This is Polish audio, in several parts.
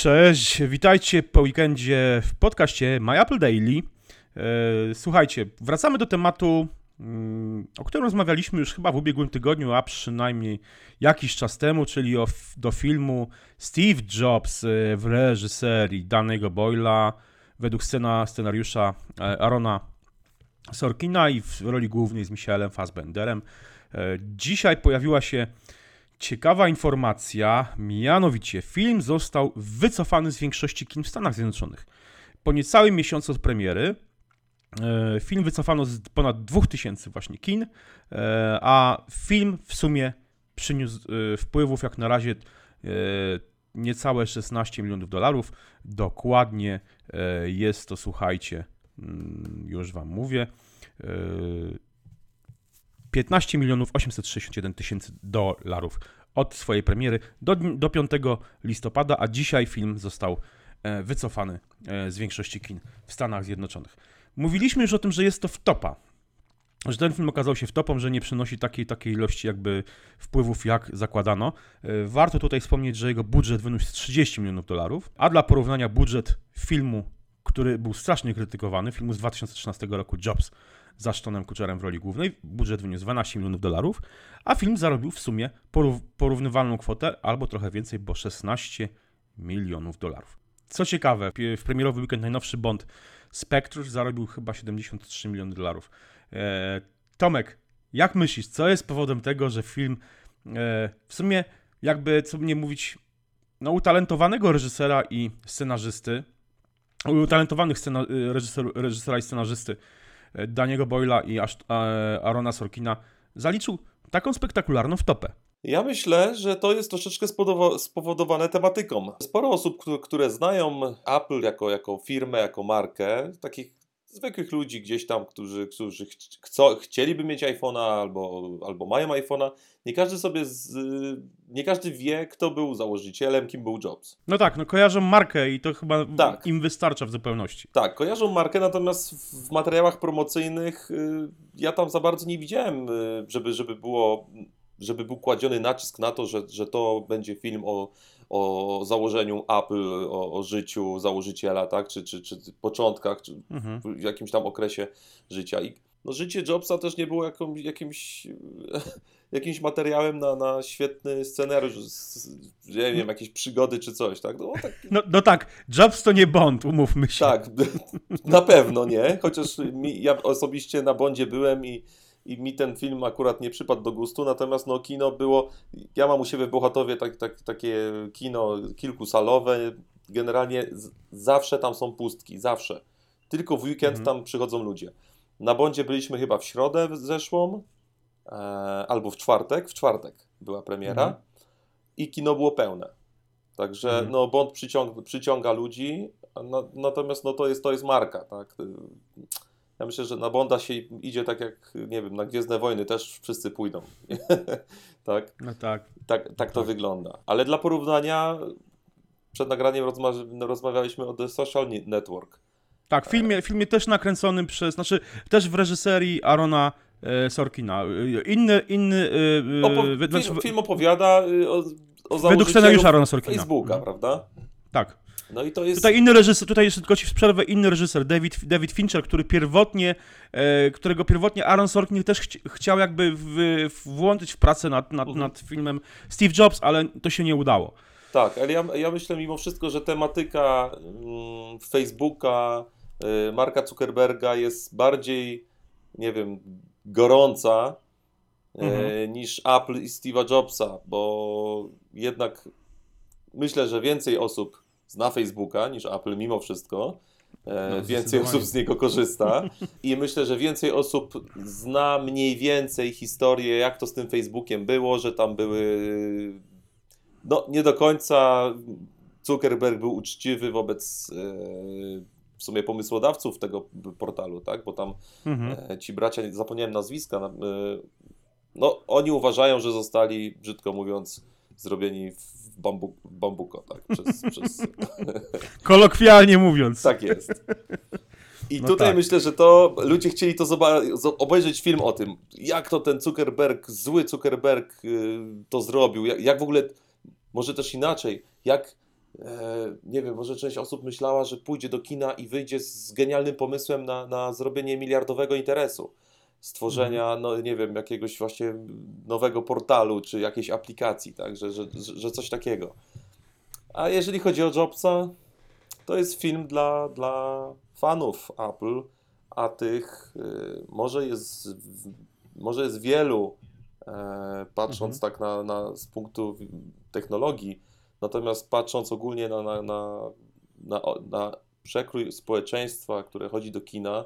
Cześć, witajcie po weekendzie w podcaście My Apple Daily. E, słuchajcie, wracamy do tematu, mm, o którym rozmawialiśmy już chyba w ubiegłym tygodniu, a przynajmniej jakiś czas temu, czyli o, do filmu Steve Jobs e, w reżyserii Danego Boyla według scena, scenariusza e, Arona Sorkina i w roli głównej z Michaelem Fassbenderem. Dzisiaj pojawiła się ciekawa informacja, mianowicie film został wycofany z większości kin w Stanach Zjednoczonych. Po niecałym miesiącu od premiery e, film wycofano z ponad 2000 właśnie kin, e, a film w sumie przyniósł e, wpływów jak na razie niecałe 16 milionów dolarów. Dokładnie jest to, słuchajcie, mm, już Wam mówię, 15 milionów 861 tysięcy dolarów od swojej premiery do, do 5 listopada, a dzisiaj film został e, wycofany e, z większości kin w Stanach Zjednoczonych. Mówiliśmy już o tym, że jest to wtopa, że ten film okazał się wtopą, że nie przynosi takiej, takiej ilości jakby wpływów, jak zakładano. E, warto tutaj wspomnieć, że jego budżet wyniósł 30 milionów dolarów, a dla porównania budżet filmu, który był strasznie krytykowany, filmu z 2013 roku Jobs, za Sztonem Kutcherem w roli głównej. Budżet wyniósł 12 milionów dolarów, a film zarobił w sumie porównywalną kwotę, albo trochę więcej, bo 16 milionów dolarów. Co ciekawe, w premierowy weekend najnowszy Bond Spectre zarobił chyba 73 miliony dolarów. E, Tomek, jak myślisz, co jest powodem tego, że film e, w sumie jakby, co nie mówić, no utalentowanego reżysera i scenarzysty, utalentowanych scena, reżyser, reżysera i scenarzysty Daniego Boyla i Arona Sorkina zaliczył taką spektakularną wtopę. Ja myślę, że to jest troszeczkę spowodowane tematyką. Sporo osób, które znają Apple jako, jako firmę, jako markę, takich zwykłych ludzi gdzieś tam, którzy, którzy chcą, chcieliby mieć iPhone'a albo, albo mają iPhone'a. Nie każdy sobie, z, nie każdy wie, kto był założycielem, kim był Jobs. No tak, no kojarzą markę i to chyba tak. im wystarcza w zupełności. Tak, kojarzą markę, natomiast w materiałach promocyjnych y, ja tam za bardzo nie widziałem, y, żeby, żeby było żeby był kładziony nacisk na to, że, że to będzie film o, o założeniu Apple, o, o życiu założyciela, tak? czy, czy, czy początkach, czy mhm. w jakimś tam okresie życia. I no, życie Jobsa też nie było jaką, jakimś, jakimś materiałem na, na świetny scenariusz, nie wiem, jakieś przygody czy coś, tak? No, tak... No, no tak, Jobs to nie Bond, umówmy się. Tak, na pewno nie, chociaż mi, ja osobiście na Bondzie byłem i i mi ten film akurat nie przypadł do gustu, natomiast no kino było, ja mam u siebie w Bohatowie tak, tak, takie kino kilkusalowe, generalnie z, zawsze tam są pustki, zawsze. Tylko w weekend mhm. tam przychodzą ludzie. Na Bondzie byliśmy chyba w środę zeszłą, e, albo w czwartek, w czwartek była premiera mhm. i kino było pełne. Także mhm. no, Bond przyciąga, przyciąga ludzi, no, natomiast no, to, jest, to jest marka, tak? Ja myślę, że na Bonda się idzie tak jak, nie wiem, na Gwiezdne Wojny też wszyscy pójdą. tak? No tak. Tak, tak to tak. wygląda. Ale dla porównania, przed nagraniem rozma rozmawialiśmy o The Social Network. Tak, w filmie, filmie też nakręconym przez, znaczy też w reżyserii Arona e, Sorkina. Inny, inny... E, Opo film, znaczy, film opowiada o, o Według scenariusza Arona Sorkina. Facebooka, mhm. prawda? Tak. No i to jest... Tutaj inny reżyser, tutaj jeszcze tylko ci w przerwę, inny reżyser, David, David Fincher, który pierwotnie, e, którego pierwotnie Aaron Sorkin też chci chciał jakby w, w, włączyć w pracę nad, nad, mhm. nad filmem Steve Jobs, ale to się nie udało. Tak, ale ja, ja myślę mimo wszystko, że tematyka mm, Facebooka, y, Marka Zuckerberga jest bardziej, nie wiem, gorąca y, mhm. niż Apple i Steve'a Jobsa, bo jednak myślę, że więcej osób zna Facebooka niż Apple mimo wszystko. E, no, więcej osób z niego korzysta i myślę, że więcej osób zna mniej więcej historię, jak to z tym Facebookiem było, że tam były no nie do końca Zuckerberg był uczciwy wobec e, w sumie pomysłodawców tego portalu, tak? Bo tam mhm. E, ci bracia, zapomniałem nazwiska, no oni uważają, że zostali, brzydko mówiąc, zrobieni w bambu, bambuko, tak? Przez, przez... Kolokwialnie mówiąc. Tak jest. I no tutaj tak. myślę, że to ludzie chcieli to obejrzeć film o tym, jak to ten Zuckerberg, zły Zuckerberg y, to zrobił, jak, jak w ogóle, może też inaczej, jak e, nie wiem, może część osób myślała, że pójdzie do kina i wyjdzie z genialnym pomysłem na, na zrobienie miliardowego interesu. Stworzenia, no nie wiem, jakiegoś właśnie nowego portalu czy jakiejś aplikacji, tak, że, że, że coś takiego. A jeżeli chodzi o Jobsa, to jest film dla, dla fanów Apple, a tych y, może jest, może jest wielu, e, patrząc Mhm. tak na, na, z punktu technologii, natomiast patrząc ogólnie na, na, na, na, na przekrój społeczeństwa, które chodzi do kina,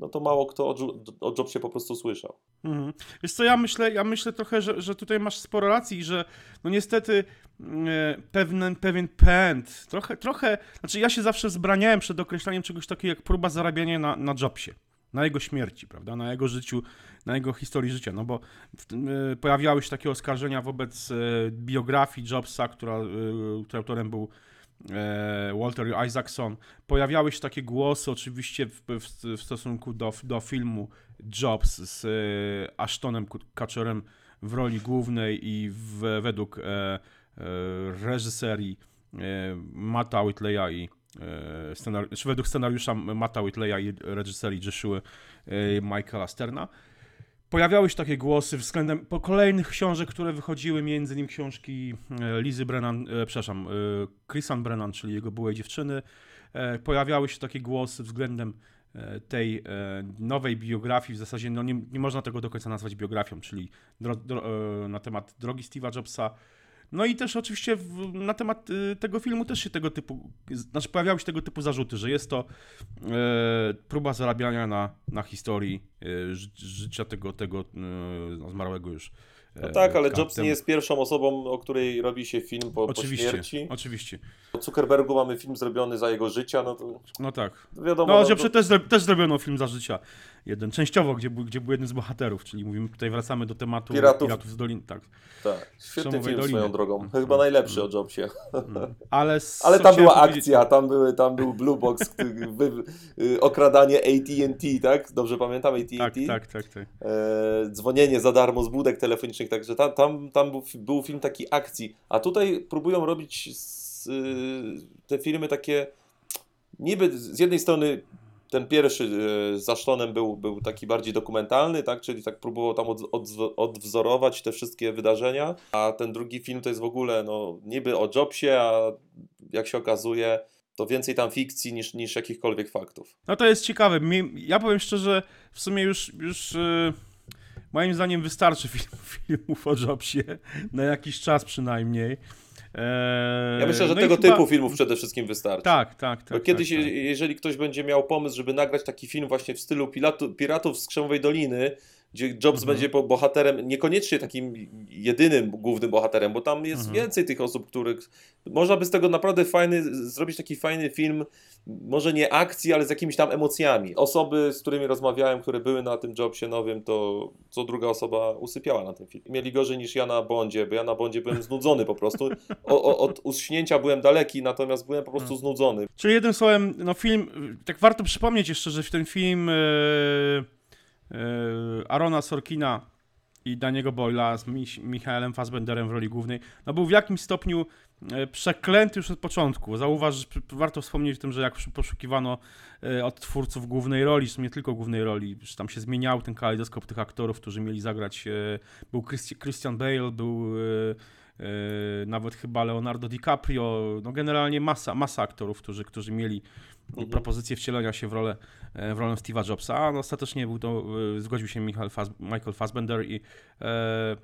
no to mało kto o, o Jobsie po prostu słyszał. Mhm. Wiesz co, ja myślę, ja myślę trochę, że, że tutaj masz sporo racji że no niestety e, pewien, pewien pęd, trochę, trochę, znaczy ja się zawsze wzbraniałem przed określeniem czegoś takiego jak próba zarabiania na, na Jobsie, na jego śmierci, prawda, na jego życiu, na jego historii życia, no bo e, pojawiały się takie oskarżenia wobec e, biografii Jobsa, która, e, której autorem był Walter Isaacson. Pojawiały się takie głosy oczywiście w, w, w stosunku do, do filmu Jobs z e, Ashtonem Kutcherem w roli głównej i w, według e, e, reżyserii e, Matta Whitleya i e, scenari- według scenariusza Matta Whitleya i reżyserii Joshua e, Michaela Sterna. Pojawiały się takie głosy względem po kolejnych książek, które wychodziły, między innymi książki e, Lizy Brennan, e, przepraszam, e, Chrisan Brennan, czyli jego byłej dziewczyny. Pojawiały się takie głosy względem tej nowej biografii, w zasadzie no nie, nie można tego do końca nazwać biografią, czyli dro, dro, na temat drogi Steve'a Jobsa. No i też oczywiście w, na temat y, tego filmu też się tego typu, znaczy pojawiały się tego typu zarzuty, że jest to e, próba zarabiania na, na historii e, ży, życia tego, tego e, no, zmarłego już. No tak, ale. Jobs nie jest pierwszą osobą, o której robi się film po, po Oczywiście, śmierci. oczywiście. O Zuckerbergu mamy film zrobiony za jego życia, no to No tak. wiadomo. No, no, że to, też, też zrobiono film za życia. Jeden, częściowo, gdzie był, gdzie był jeden z bohaterów, czyli mówimy, tutaj wracamy do tematu Piratów. Piratów z Doliny, tak. tak, świetny Szomowej film Doliny. swoją drogą. Mm, Chyba najlepszy o Jobsie. Mm. Ale, Ale tam była akcja, tam, były, tam był Blue Box, y, okradanie AT&T, tak? Dobrze pamiętam AT&T? Tak, tak, tak, tak. E, dzwonienie za darmo z budek telefonicznych, także tam, tam, tam był, był film taki akcji, a tutaj próbują robić z, y, te filmy takie niby z jednej strony ten pierwszy y, z Ashtonem był, był taki bardziej dokumentalny, tak? czyli tak próbował tam od, od, odwzorować te wszystkie wydarzenia, a ten drugi film to jest w ogóle no, niby o Jobsie, a jak się okazuje to więcej tam fikcji niż, niż jakichkolwiek faktów. No to jest ciekawe. Ja powiem szczerze, w sumie już, już e, moim zdaniem wystarczy film, filmów o Jobsie, na jakiś czas przynajmniej. E, Ja myślę, że no tego chyba- typu filmów przede wszystkim wystarczy. Tak, tak, tak. Bo kiedyś, tak, tak. je- jeżeli ktoś będzie miał pomysł, żeby nagrać taki film właśnie w stylu Piratów z Krzemowej Doliny, gdzie Jobs Mhm. będzie bohaterem, niekoniecznie takim jedynym głównym bohaterem, bo tam jest Mhm. więcej tych osób, których można by z tego naprawdę fajny, zrobić taki fajny film, może nie akcji, ale z jakimiś tam emocjami. Osoby, z którymi rozmawiałem, które były na tym Jobsie nowym, to co druga osoba usypiała na tym filmie. Mieli gorzej niż ja na Bondzie, bo ja na Bondzie byłem znudzony po prostu. O, o, od uśnięcia byłem daleki, natomiast byłem po Mhm. prostu znudzony. Czyli jednym słowem, no film, tak warto przypomnieć jeszcze, że w ten film e, Arona Sorkina i Daniego Boyla z Mich- Michaelem Fassbenderem w roli głównej, no był w jakimś stopniu e, przeklęty już od początku. Zauważ, warto wspomnieć o tym, że jak poszukiwano e, od twórców głównej roli, sumie nie tylko głównej roli, że tam się zmieniał ten kalejdoskop tych aktorów, którzy mieli zagrać, e, był Christi- Christian Bale, był e, e, nawet chyba Leonardo DiCaprio, no generalnie masa, masa aktorów, którzy, którzy mieli Mhm. propozycję wcielenia się w rolę, e, w rolę Steve'a Jobsa, a no, ostatecznie był to, e, zgodził się Michael, Fass, Michael Fassbender i e,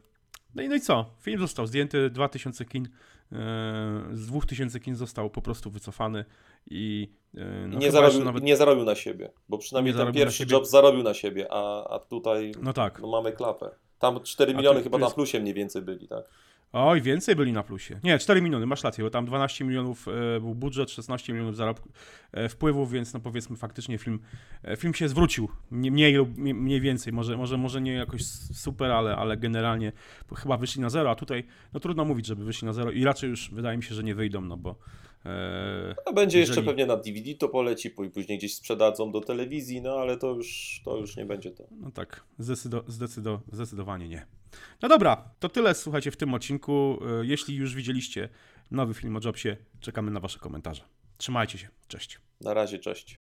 no, i no i co? Film został zdjęty, 2000 kin, z 2000 kin został po prostu wycofany i no, nie, zarobił, nawet, nie zarobił na siebie, bo przynajmniej Nie ten pierwszy job zarobił na siebie, a, a tutaj no tak. no, mamy klapę. Tam 4 A miliony chyba to na jest- plusie mniej więcej byli, tak? Oj, więcej byli na plusie. Nie, 4 miliony, masz rację, bo tam 12 milionów e, był budżet, 16 milionów zarobku, e, wpływów, więc no powiedzmy faktycznie film, e, film się zwrócił, nie- mniej lub mniej, więcej, może, może, może nie jakoś super, ale, ale generalnie chyba wyszli na zero, a tutaj no trudno mówić, żeby wyszli na zero i raczej już wydaje mi się, że nie wyjdą, no bo A będzie jeszcze Jeżeli- pewnie na DVD to poleci, pó- później gdzieś sprzedadzą do telewizji, no ale to już, to już nie będzie to. No tak, zdecydo, zdecydo, zdecydowanie nie. No dobra, to tyle słuchajcie w tym odcinku. E, Jeśli już widzieliście nowy film o Jobsie. Czekamy na Wasze komentarze. Trzymajcie się. Cześć. Na razie, cześć.